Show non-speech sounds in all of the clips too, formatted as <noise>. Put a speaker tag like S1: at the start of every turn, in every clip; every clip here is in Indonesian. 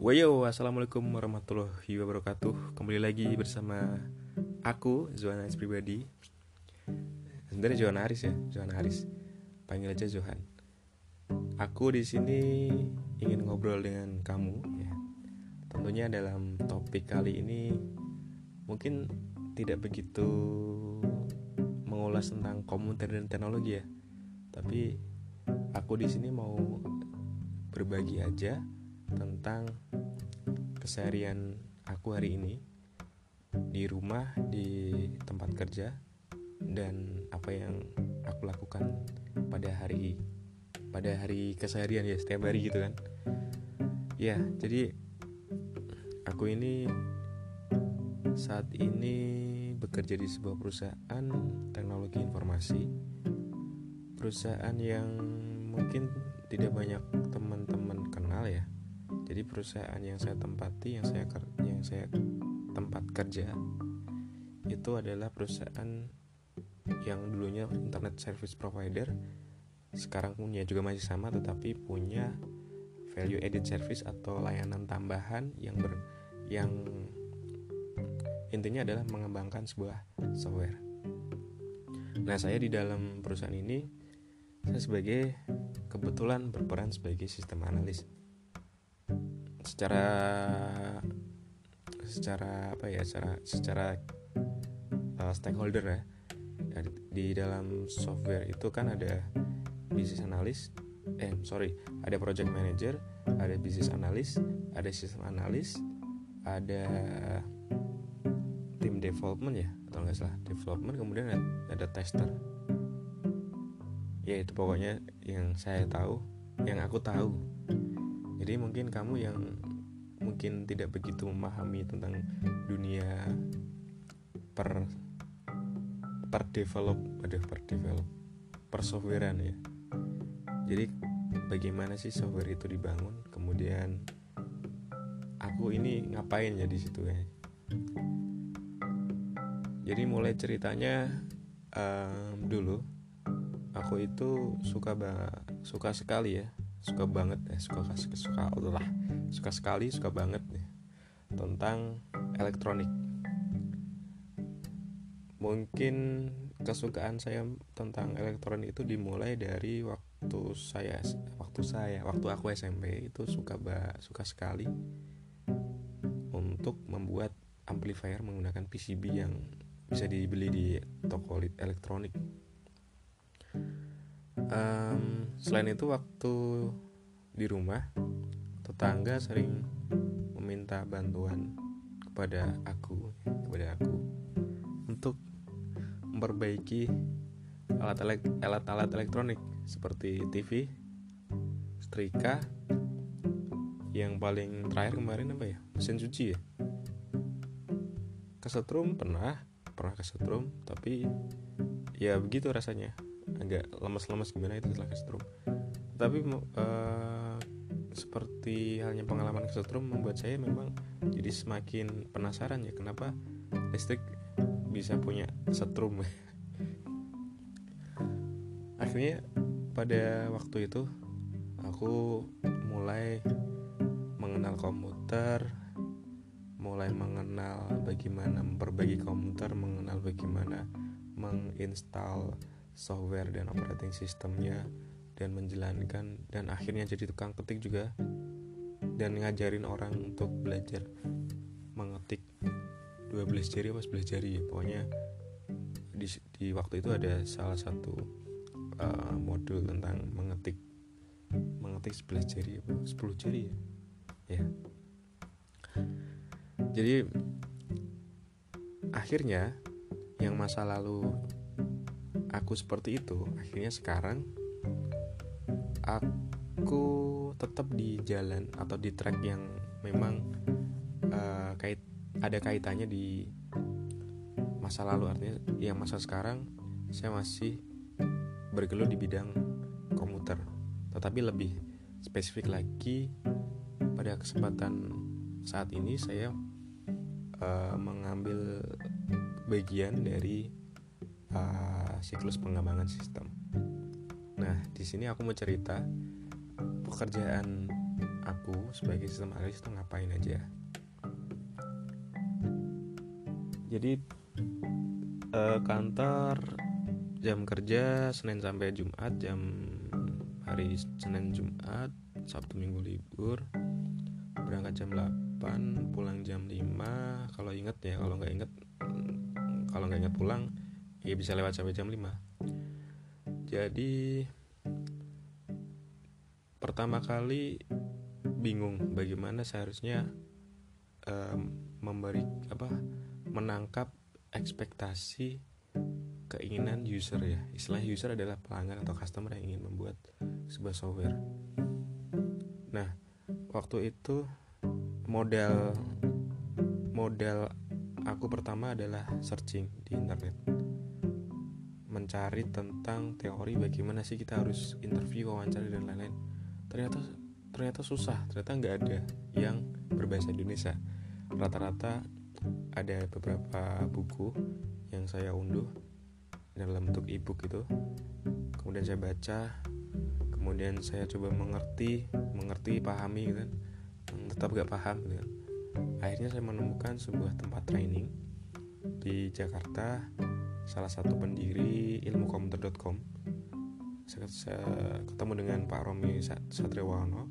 S1: Wayo, assalamualaikum warahmatullahi wabarakatuh. Kembali lagi bersama aku Zohan Haris pribadi. Sebenarnya Zohan Haris ya, Zohan Haris. Panggil aja Zohan. Aku di sini ingin ngobrol dengan kamu ya. Tentunya dalam topik kali ini mungkin tidak begitu mengulas tentang komputer dan teknologi ya. Tapi aku di sini mau berbagi aja tentang keseharian aku hari ini di rumah, di tempat kerja, dan apa yang aku lakukan pada hari pada hari keseharian ya setiap hari gitu kan. Ya, jadi aku ini saat ini bekerja di sebuah perusahaan teknologi informasi. Perusahaan yang mungkin tidak banyak teman-teman kenal ya jadi perusahaan yang saya tempati yang saya yang saya tempat kerja itu adalah perusahaan yang dulunya internet service provider sekarang punya juga masih sama tetapi punya value added service atau layanan tambahan yang ber yang intinya adalah mengembangkan sebuah software. Nah, saya di dalam perusahaan ini saya sebagai kebetulan berperan sebagai sistem analis secara secara apa ya secara secara uh, stakeholder ya. Di dalam software itu kan ada business analyst eh sorry ada project manager ada business analyst ada system analyst ada tim development ya atau nggak salah. Development kemudian ada, ada tester. Ya itu pokoknya yang saya tahu yang aku tahu jadi mungkin kamu yang mungkin tidak begitu memahami tentang dunia per per develop ada per develop per softwarean ya. Jadi bagaimana sih software itu dibangun? Kemudian aku ini ngapain ya di situ ya? Jadi mulai ceritanya um, dulu aku itu suka suka sekali ya suka banget ya suka suka suka lah suka sekali suka banget nih tentang elektronik. Mungkin kesukaan saya tentang elektronik itu dimulai dari waktu saya waktu saya waktu aku SMP itu suka ba, suka sekali untuk membuat amplifier menggunakan PCB yang bisa dibeli di toko elektronik um, selain itu waktu di rumah tetangga sering meminta bantuan kepada aku kepada aku untuk memperbaiki alat alat-alat elektronik seperti TV, setrika, yang paling terakhir kemarin apa ya? Mesin cuci ya? Kesetrum pernah pernah kesetrum tapi ya begitu rasanya agak lemas-lemas gimana itu setelah kesetrum tapi uh, seperti halnya pengalaman kesetrum membuat saya memang jadi semakin penasaran ya kenapa listrik bisa punya setrum. <laughs> Akhirnya pada waktu itu aku mulai mengenal komputer mulai mengenal bagaimana memperbaiki komputer mengenal bagaimana menginstal software dan operating sistemnya dan menjalankan dan akhirnya jadi tukang ketik juga dan ngajarin orang untuk belajar mengetik 12 jari apa 11 jari ya. Pokoknya di, di waktu itu ada salah satu uh, modul tentang mengetik mengetik 11 jari apa 10 jari ya. Ya. Jadi akhirnya yang masa lalu aku seperti itu akhirnya sekarang aku tetap di jalan atau di track yang memang uh, kait ada kaitannya di masa lalu. Artinya yang masa sekarang saya masih bergelut di bidang komputer tetapi lebih spesifik lagi pada kesempatan saat ini saya uh, mengambil bagian dari uh, siklus pengembangan sistem. Nah, di sini aku mau cerita pekerjaan aku sebagai sistem analis itu ngapain aja. Jadi uh, kantor jam kerja Senin sampai Jumat jam hari Senin Jumat Sabtu Minggu libur. Berangkat jam 8 pulang jam 5 kalau inget ya kalau nggak inget kalau nggak inget pulang ya bisa lewat sampai jam 5 jadi pertama kali bingung bagaimana seharusnya um, memberi apa menangkap ekspektasi keinginan user ya. Istilah user adalah pelanggan atau customer yang ingin membuat sebuah software. Nah waktu itu model model aku pertama adalah searching di internet mencari tentang teori bagaimana sih kita harus interview wawancara dan lain-lain. Ternyata ternyata susah ternyata nggak ada yang berbahasa Indonesia. Rata-rata ada beberapa buku yang saya unduh dalam bentuk ebook itu kemudian saya baca kemudian saya coba mengerti mengerti pahami gitu kan. Tetap gak paham gitu kan. Akhirnya saya menemukan sebuah tempat training di Jakarta salah satu pendiri ilmukomputer.com saya, saya ketemu dengan Pak Romi Satriwano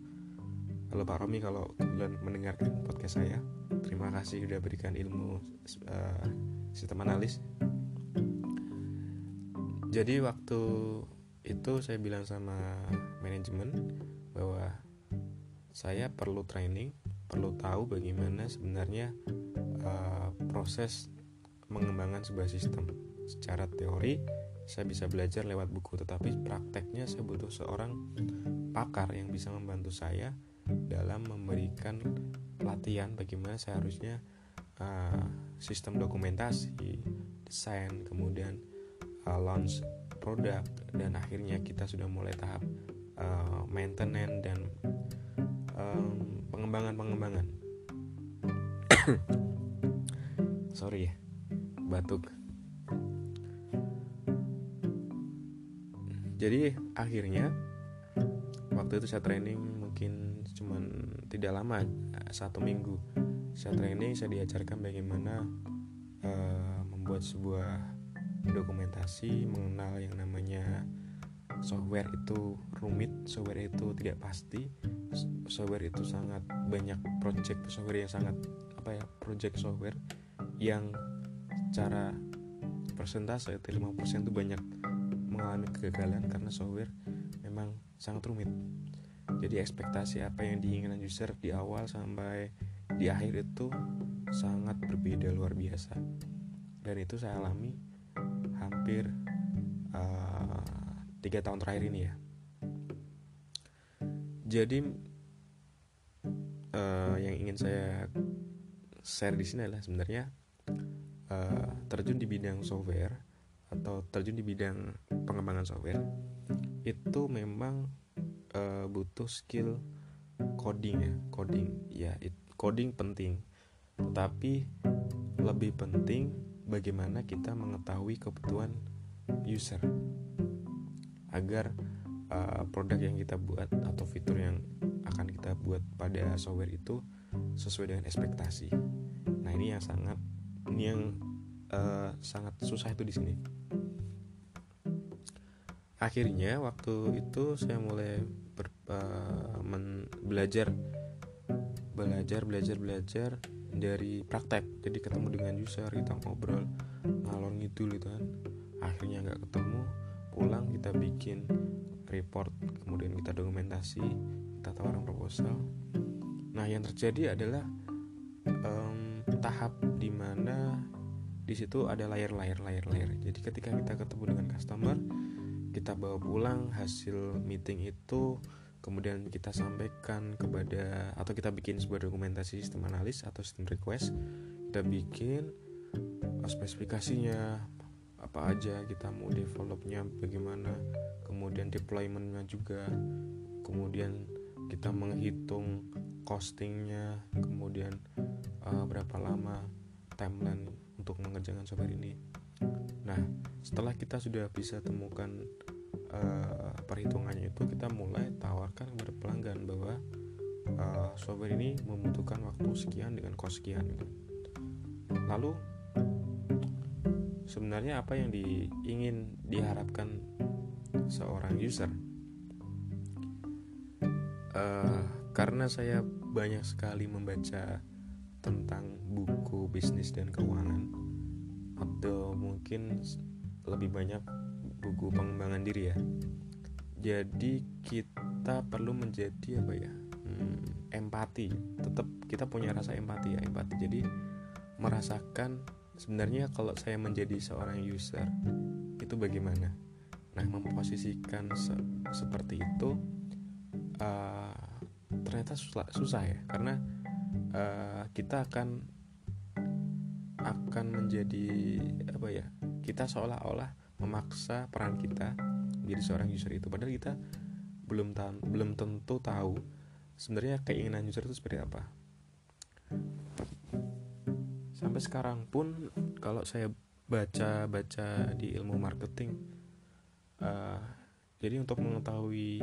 S1: halo Pak Romi kalau kebetulan mendengarkan podcast saya terima kasih sudah berikan ilmu uh, sistem analis. Jadi waktu itu saya bilang sama manajemen bahwa saya perlu training perlu tahu bagaimana sebenarnya uh, proses mengembangkan sebuah sistem secara teori saya bisa belajar lewat buku tetapi prakteknya saya butuh seorang pakar yang bisa membantu saya dalam memberikan pelatihan bagaimana saya harusnya uh, sistem dokumentasi desain kemudian uh, launch produk dan akhirnya kita sudah mulai tahap uh, maintenance dan um, pengembangan-pengembangan. <coughs> Sorry ya batuk jadi akhirnya waktu itu saya training mungkin cuman tidak lama satu minggu. Saya training saya diajarkan bagaimana uh, membuat sebuah dokumentasi mengenal yang namanya software itu rumit software itu tidak pasti software itu sangat banyak project software yang sangat apa ya project software yang secara persentase 50% itu banyak mengalami kegagalan karena software memang sangat rumit. Jadi ekspektasi apa yang diinginkan user di awal sampai di akhir itu sangat berbeda luar biasa. Dan itu saya alami hampir uh, tiga tahun terakhir ini ya. Jadi uh, yang ingin saya share di sini adalah sebenarnya uh, terjun di bidang software atau terjun di bidang pengembangan software itu memang uh, butuh skill coding ya coding. Ya it, coding penting. Tetapi lebih penting bagaimana kita mengetahui kebutuhan user agar uh, produk yang kita buat atau fitur yang akan kita buat pada software itu sesuai dengan ekspektasi. Nah ini yang sangat ini yang uh, sangat susah itu di sini akhirnya waktu itu saya mulai ber, uh, belajar. Belajar belajar belajar dari praktek. Jadi ketemu dengan user kita ngobrol ngalor ngidul gitu kan. Akhirnya nggak ketemu pulang kita bikin report kemudian kita dokumentasi kita tawaran proposal. Nah yang terjadi adalah um, tahap di mana di situ ada layer layer layer layer jadi ketika kita ketemu dengan customer kita bawa pulang hasil meeting itu kemudian kita sampaikan kepada atau kita bikin sebuah dokumentasi sistem analis atau sistem request. Kita bikin uh, spesifikasinya apa aja kita mau developnya bagaimana kemudian deploymentnya juga kemudian kita menghitung costingnya kemudian uh, berapa lama timeline untuk mengerjakan software ini Nah, setelah kita sudah bisa temukan uh, perhitungannya itu, kita mulai tawarkan kepada pelanggan bahwa uh, software ini membutuhkan waktu sekian dengan kos sekian gitu. lalu sebenarnya apa yang diingin diharapkan seorang user uh, karena saya banyak sekali membaca tentang buku bisnis dan keuangan atau mungkin lebih banyak buku pengembangan diri ya? Jadi kita perlu menjadi apa ya? Hmm, empati. Tetap kita punya rasa empati ya empati. Jadi merasakan sebenarnya kalau saya menjadi seorang user itu bagaimana? Nah memposisikan se seperti itu uh, ternyata susah, susah ya. Karena uh, kita akan akan menjadi apa ya kita seolah-olah memaksa peran kita menjadi seorang user itu. Padahal kita belum tahu belum tentu tahu sebenarnya keinginan user itu seperti apa. Sampai sekarang pun kalau saya baca-baca di ilmu marketing uh, jadi untuk mengetahui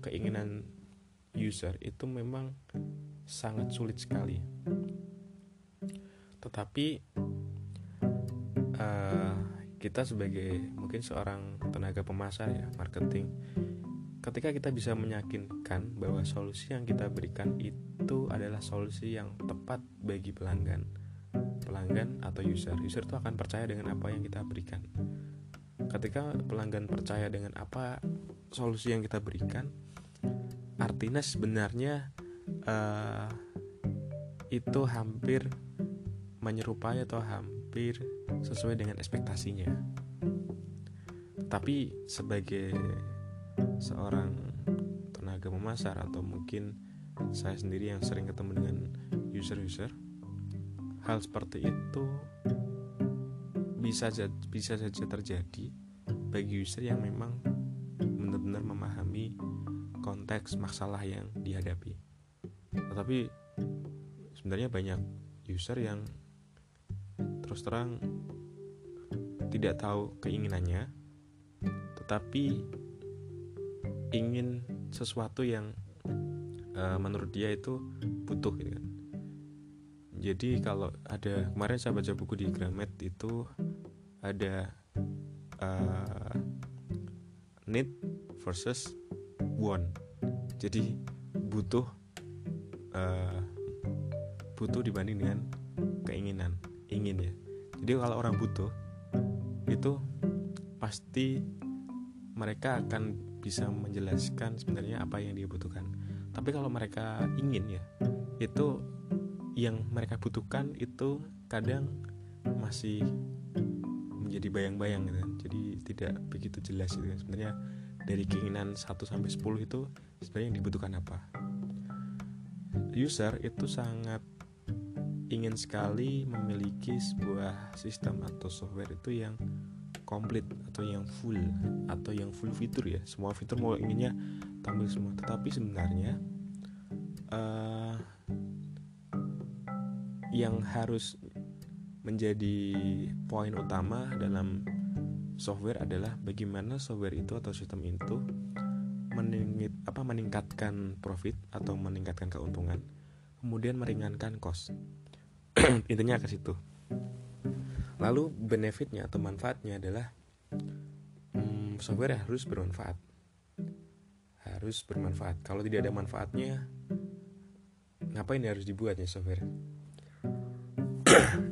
S1: keinginan user itu memang sangat sulit sekali tetapi uh, kita sebagai mungkin seorang tenaga pemasar ya marketing ketika kita bisa meyakinkan bahwa solusi yang kita berikan itu adalah solusi yang tepat bagi pelanggan pelanggan atau user user itu akan percaya dengan apa yang kita berikan. Ketika pelanggan percaya dengan apa solusi yang kita berikan artinya sebenarnya uh, itu hampir menyerupai atau hampir sesuai dengan ekspektasinya tapi sebagai seorang tenaga memasar atau mungkin saya sendiri yang sering ketemu dengan user-user hal seperti itu bisa bisa saja terjadi bagi user yang memang benar-benar memahami konteks masalah yang dihadapi. Tetapi sebenarnya banyak user yang terus terang tidak tahu keinginannya, tetapi ingin sesuatu yang uh, menurut dia itu butuh gitu kan. Jadi kalau ada kemarin saya baca buku di Gramet itu ada uh, need versus want. Jadi butuh uh, butuh dibanding dengan keinginan ingin ya jadi kalau orang butuh itu pasti mereka akan bisa menjelaskan sebenarnya apa yang dia butuhkan tapi kalau mereka ingin ya itu yang mereka butuhkan itu kadang masih menjadi bayang-bayang gitu. Jadi tidak begitu jelas gitu. Sebenarnya dari keinginan 1 sampai 10 itu sebenarnya yang dibutuhkan apa. User itu sangat ingin sekali memiliki sebuah sistem atau software itu yang komplit atau yang full atau yang full fitur ya. Semua fitur mau inginnya tampil semua. Tetapi sebenarnya uh, yang harus menjadi poin utama dalam software adalah bagaimana software itu atau sistem itu meningkat, apa meningkatkan profit atau meningkatkan keuntungan kemudian meringankan cost <clears throat> intinya ke situ. Lalu benefitnya atau manfaatnya adalah hmm, software harus bermanfaat. Harus bermanfaat. Kalau tidak ada manfaatnya ngapain harus dibuatnya software? <clears throat>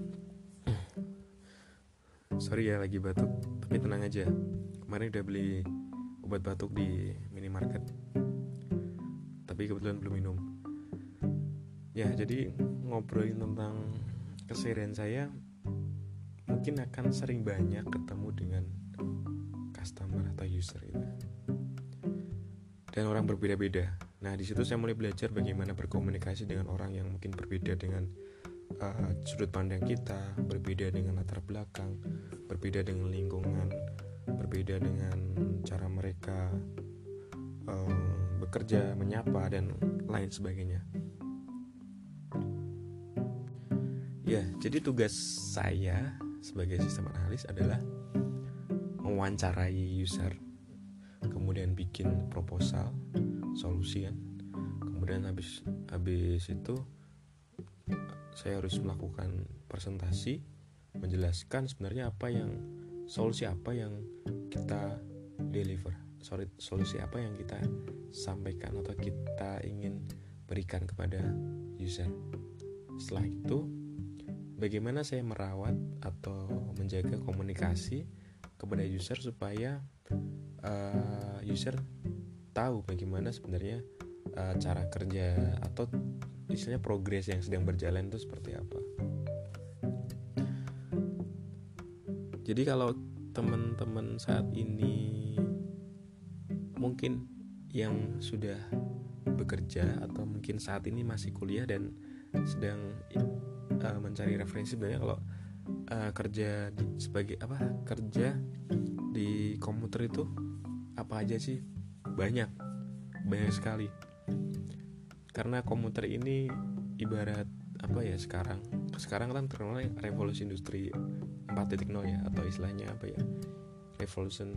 S1: Sorry ya lagi batuk. Tapi tenang aja. Kemarin udah beli obat batuk di minimarket. Tapi kebetulan belum minum. Ya jadi ngobrolin tentang keseharian saya mungkin akan sering banyak ketemu dengan customer atau user itu. Dan orang berbeda-beda. Nah di situ saya mulai belajar bagaimana berkomunikasi dengan orang yang mungkin berbeda dengan uh, sudut pandang kita berbeda dengan latar belakang berbeda dengan lingkungan berbeda dengan cara mereka uh, bekerja menyapa dan lain sebagainya ya jadi tugas saya sebagai sistem analis adalah mewawancarai user kemudian bikin proposal solusi kan kemudian habis habis itu saya harus melakukan presentasi menjelaskan sebenarnya apa yang solusi apa yang kita deliver. Sorry solusi apa yang kita sampaikan atau kita ingin berikan kepada user. Setelah itu bagaimana saya merawat atau menjaga komunikasi kepada user supaya uh, user tahu bagaimana sebenarnya uh, cara kerja atau istilahnya progres yang sedang berjalan itu seperti apa. Jadi kalau teman-teman saat ini mungkin yang sudah bekerja atau mungkin saat ini masih kuliah dan sedang uh, mencari referensi sebenarnya kalau uh, kerja di, sebagai apa kerja di komputer itu apa aja sih? Banyak banyak sekali. Karena komputer ini ibarat apa ya sekarang sekarang kan terkenal revolusi industri 4.0 ya atau istilahnya apa ya revolution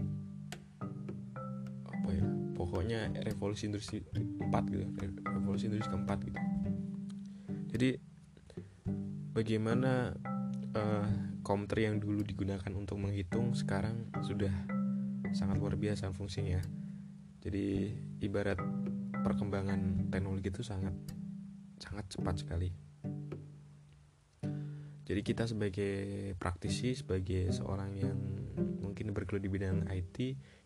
S1: apa ya pokoknya revolusi industri 4 gitu revolusi industri keempat gitu. Jadi bagaimana uh, komputer yang dulu digunakan untuk menghitung sekarang sudah sangat luar biasa fungsinya. Jadi ibarat perkembangan teknologi itu sangat sangat cepat sekali. Jadi kita sebagai praktisi sebagai seorang yang mungkin bergelut di bidang IT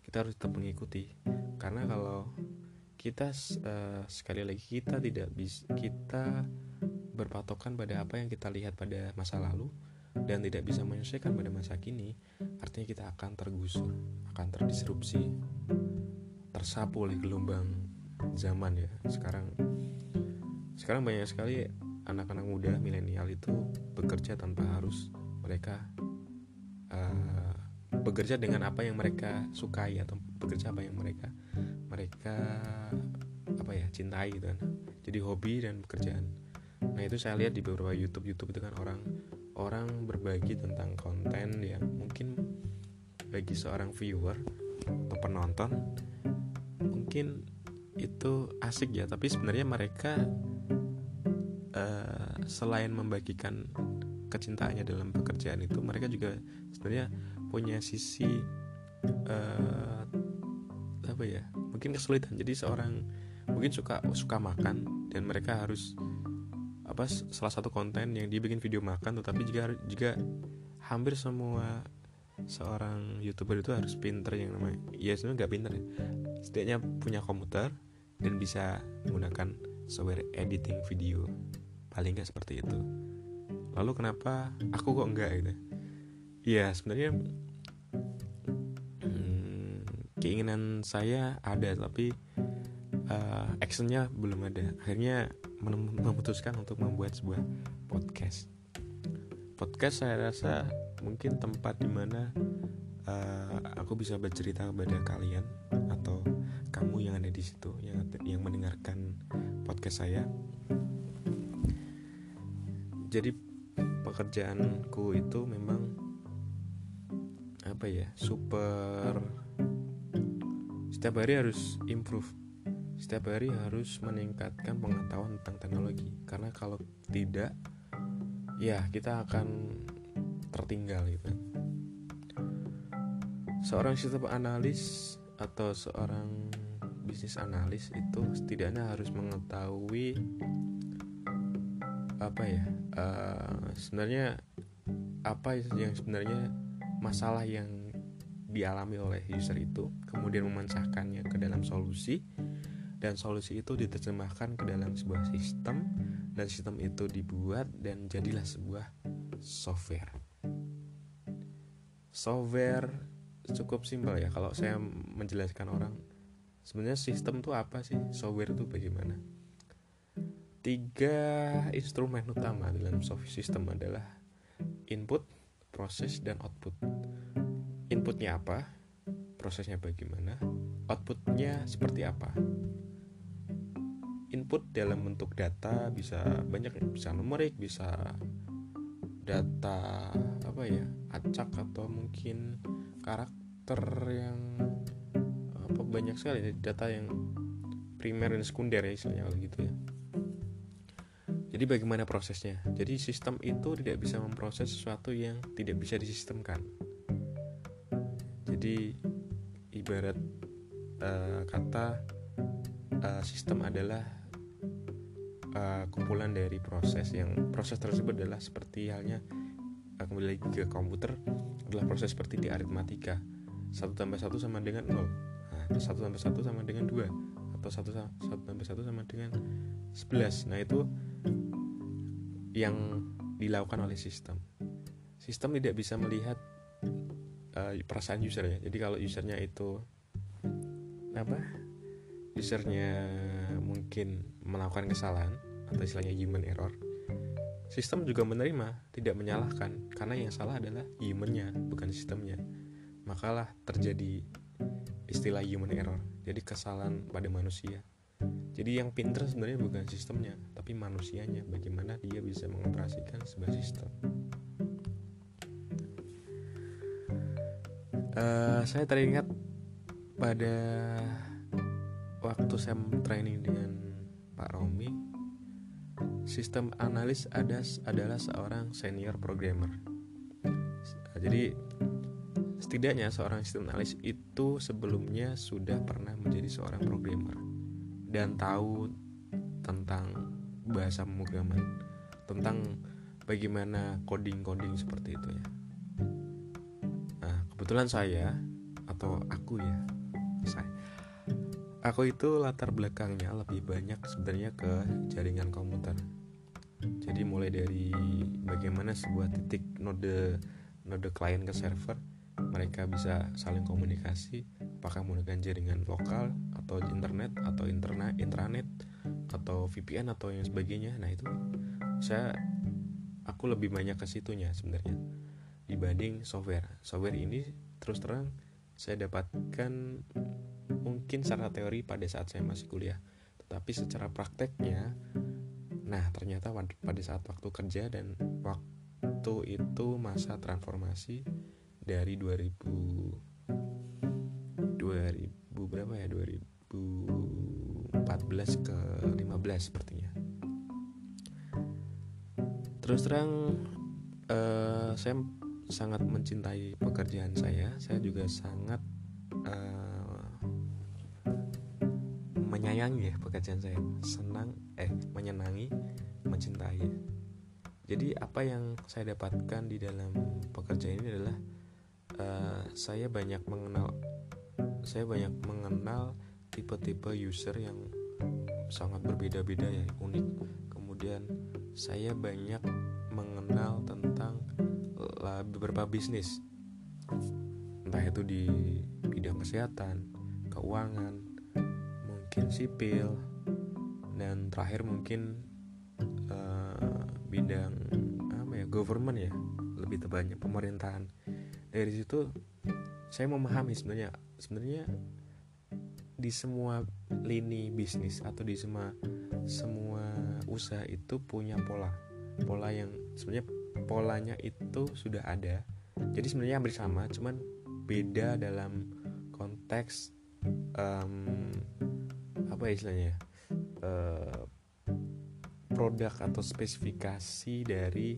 S1: kita harus tetap mengikuti. Karena kalau kita uh, sekali lagi kita tidak bisa kita berpatokan pada apa yang kita lihat pada masa lalu dan tidak bisa menyesuaikan pada masa kini artinya kita akan tergusur akan terdisrupsi tersapu oleh gelombang zaman ya. Sekarang sekarang banyak sekali anak-anak muda milenial itu bekerja tanpa harus mereka uh, bekerja dengan apa yang mereka sukai atau bekerja apa yang mereka mereka apa ya cintai gitu kan. Jadi hobi dan pekerjaan nah itu saya lihat di beberapa YouTube YouTube itu kan orang orang berbagi tentang konten yang mungkin bagi seorang viewer atau penonton mungkin itu asik ya. Tapi sebenarnya mereka uh, selain membagikan kecintaannya dalam pekerjaan itu mereka juga sebenarnya punya sisi uh, apa ya mungkin kesulitan. Jadi seorang mungkin suka suka makan dan mereka harus apa salah satu konten yang dia bikin video makan tetapi juga juga hampir semua seorang youtuber itu harus pinter yang namanya ya sebenarnya nggak pinter ya. Setidaknya punya komputer dan bisa menggunakan software editing video. Paling nggak seperti itu. Lalu kenapa aku kok enggak gitu? Ya sebenarnya hmm, keinginan saya ada tapi uh, actionnya belum ada. Akhirnya memutuskan untuk membuat sebuah podcast. Podcast saya rasa mungkin tempat di mana uh, aku bisa bercerita kepada kalian atau kamu yang ada di situ yang yang mendengarkan podcast saya. Jadi pekerjaanku itu memang apa ya super setiap hari harus improve setiap hari harus meningkatkan pengetahuan tentang teknologi karena kalau tidak ya kita akan tertinggal gitu. Seorang sistem analis atau seorang bisnis analis itu setidaknya harus mengetahui apa ya uh, sebenarnya apa yang sebenarnya masalah yang dialami oleh user itu kemudian memecahkannya ke dalam solusi dan solusi itu diterjemahkan ke dalam sebuah sistem dan sistem itu dibuat dan jadilah sebuah software software cukup simpel ya kalau saya menjelaskan orang sebenarnya sistem itu apa sih software itu bagaimana Tiga instrumen utama dalam software system adalah input, proses, dan output. Inputnya apa? Prosesnya bagaimana? Outputnya seperti apa? Input dalam bentuk data bisa banyak, bisa numerik, bisa data apa ya, acak atau mungkin karakter yang apa banyak sekali data yang primer dan sekunder ya istilahnya gitu ya. Jadi bagaimana prosesnya? Jadi sistem itu tidak bisa memproses sesuatu yang tidak bisa disistemkan. Jadi ibarat uh, kata uh, sistem adalah uh, kumpulan dari proses yang proses tersebut adalah seperti halnya uh, kembali lagi ke komputer adalah proses seperti di aritmatika. Satu tambah satu sama dengan nol. Nah, satu tambah satu sama dengan dua. Atau satu satu tambah satu sama dengan sebelas. Nah itu yang dilakukan oleh sistem. Sistem tidak bisa melihat uh, perasaan user ya. Jadi kalau usernya itu apa usernya mungkin melakukan kesalahan atau istilahnya human error sistem juga menerima tidak menyalahkan. Karena yang salah adalah humannya bukan sistemnya. Makalah terjadi istilah human error jadi kesalahan pada manusia. Jadi yang pinter sebenarnya bukan sistemnya tapi manusianya bagaimana dia bisa mengoperasikan sebuah sistem. Uh, saya teringat pada waktu saya training dengan Pak Romi sistem analis ada adalah seorang senior programmer jadi setidaknya seorang sistem analis itu sebelumnya sudah pernah menjadi seorang programmer dan tahu tentang bahasa pemrograman tentang bagaimana coding-coding seperti itu ya. Nah, kebetulan saya atau aku ya saya aku itu latar belakangnya lebih banyak sebenarnya ke jaringan komputer. Jadi mulai dari bagaimana sebuah titik node node klien ke server mereka bisa saling komunikasi apakah menggunakan jaringan lokal atau internet atau internet intranet atau VPN atau yang sebagainya. Nah itu saya aku lebih banyak ke situnya sebenarnya dibanding software. Software ini terus terang saya dapatkan mungkin secara teori pada saat saya masih kuliah. Tetapi secara prakteknya nah ternyata pada saat waktu kerja dan waktu itu masa transformasi dari 2000 2000 berapa ya? 2014 ke 15 sepertinya. Terus terang uh, saya sangat mencintai pekerjaan saya. Saya juga sangat menyayangi ya pekerjaan saya. Senang eh menyenangi mencintai. Jadi apa yang saya dapatkan di dalam pekerjaan ini adalah uh, saya banyak mengenal saya banyak mengenal tipe-tipe user yang sangat berbeda-beda ya unik. Kemudian saya banyak mengenal tentang beberapa bisnis. Entah itu di bidang kesehatan keuangan mungkin sipil. Dan terakhir mungkin uh, bidang apa ya government ya lebih tepatnya pemerintahan. Dari situ saya memahami sebenarnya sebenarnya di semua lini bisnis atau di semua semua usaha itu punya pola. Pola yang sebenarnya polanya itu sudah ada. Jadi sebenarnya hampir sama cuman beda dalam konteks um, apa ya istilahnya? Uh, produk atau spesifikasi dari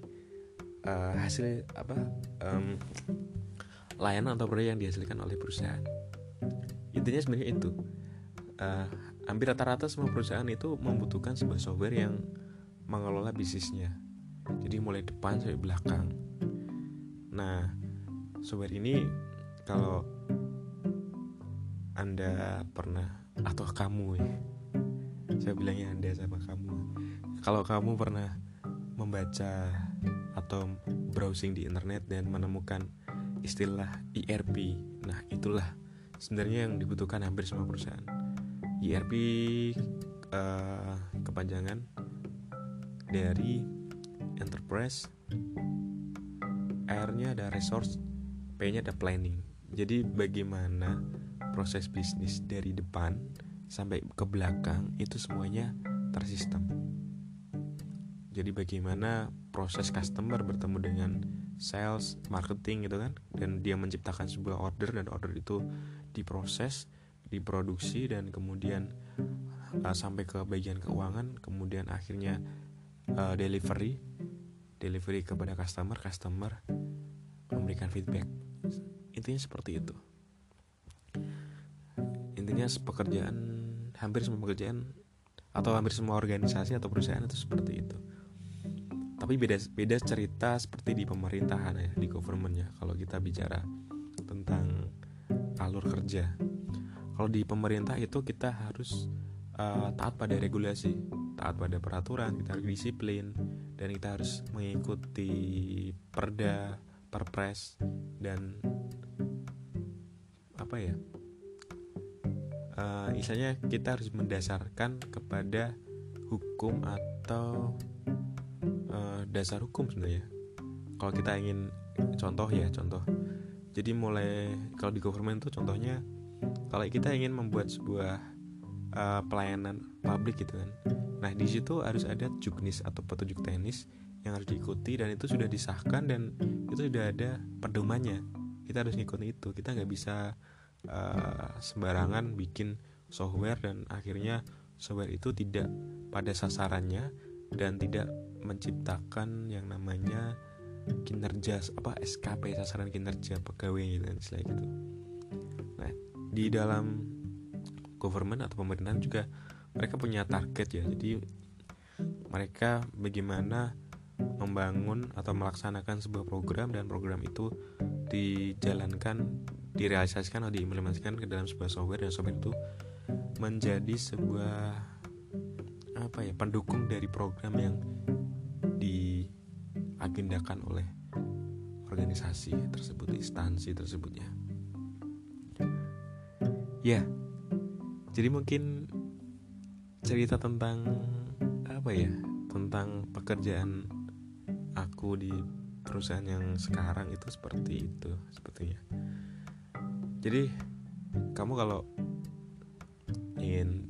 S1: uh, hasil apa um, layanan atau produk yang dihasilkan oleh perusahaan. Intinya sebenarnya itu. Uh, hampir rata-rata semua perusahaan itu membutuhkan sebuah software yang mengelola bisnisnya. Jadi mulai depan sampai belakang. Nah software ini kalau anda pernah atau kamu ya? Saya bilangnya anda sama kamu. Kalau kamu pernah membaca atau browsing di internet dan menemukan istilah ERP nah itulah sebenarnya yang dibutuhkan hampir semua perusahaan. ERP uh, kepanjangan dari enterprise R-nya ada resource P-nya ada planning. Jadi bagaimana proses bisnis dari depan sampai ke belakang itu semuanya tersistem. Jadi bagaimana proses customer bertemu dengan sales, marketing gitu kan dan dia menciptakan sebuah order dan order itu diproses, diproduksi dan kemudian uh, sampai ke bagian keuangan kemudian akhirnya uh, delivery delivery kepada customer customer memberikan feedback. Intinya seperti itu intinya pekerjaan hampir semua pekerjaan atau hampir semua organisasi atau perusahaan itu seperti itu. Tapi beda beda cerita seperti di pemerintahan ya di government ya. Kalau kita bicara tentang alur kerja. Kalau di pemerintah itu kita harus uh, taat pada regulasi taat pada peraturan kita harus disiplin dan kita harus mengikuti perda perpres dan apa ya uh, istilahnya kita harus mendasarkan kepada hukum atau uh, dasar hukum sebenarnya. Kalau kita ingin contoh ya contoh. Jadi mulai kalau di government tuh contohnya kalau kita ingin membuat sebuah uh, pelayanan publik gitu kan. Nah di situ harus ada juknis atau petunjuk teknis yang harus diikuti dan itu sudah disahkan dan itu sudah ada pedomannya. Kita harus ngikutin itu. Kita nggak bisa uh, sembarangan bikin software dan akhirnya software itu tidak pada sasarannya dan tidak menciptakan yang namanya kinerja apa SKP sasaran kinerja pegawai kan istilah gitu. Nah, di dalam government atau pemerintahan juga mereka punya target ya. Jadi mereka bagaimana membangun atau melaksanakan sebuah program dan program itu dijalankan direalisasikan atau diimplementasikan ke dalam sebuah software dan software itu menjadi sebuah apa ya pendukung dari program yang diagendakan oleh organisasi tersebut instansi tersebutnya. Ya jadi mungkin cerita tentang apa ya tentang pekerjaan aku di perusahaan yang sekarang itu seperti itu sepertinya jadi kamu kalau ingin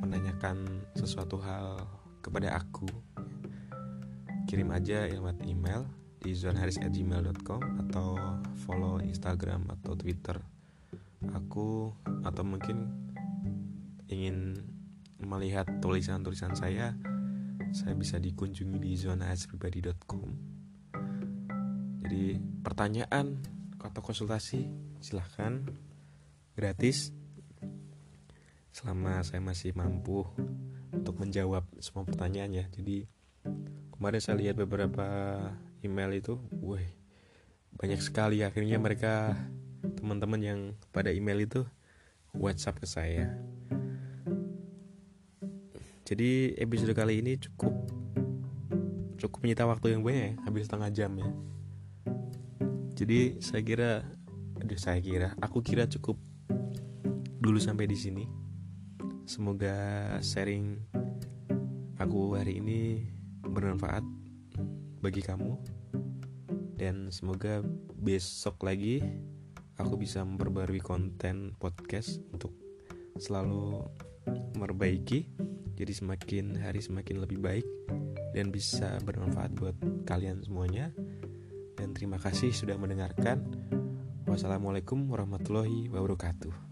S1: menanyakan sesuatu hal kepada aku kirim aja lewat email di zonharis@gmail.com atau follow Instagram atau Twitter aku atau mungkin ingin melihat tulisan-tulisan saya saya bisa dikunjungi di zonaharispribadi.com jadi pertanyaan atau konsultasi silahkan. Gratis. Selama saya masih mampu untuk menjawab semua pertanyaan ya. Jadi kemarin saya lihat beberapa email itu wah banyak sekali. Akhirnya mereka teman-teman yang pada email itu WhatsApp ke saya. Jadi episode kali ini cukup cukup menyita waktu yang banyak ya, hampir setengah jam ya jadi saya kira aduh saya kira aku kira cukup dulu sampai di sini. Semoga sharing aku hari ini bermanfaat bagi kamu. Dan semoga besok lagi aku bisa memperbarui konten podcast untuk selalu memperbaiki jadi semakin hari semakin lebih baik dan bisa bermanfaat buat kalian semuanya dan terima kasih sudah mendengarkan. Wassalamualaikum warahmatullahi wabarakatuh.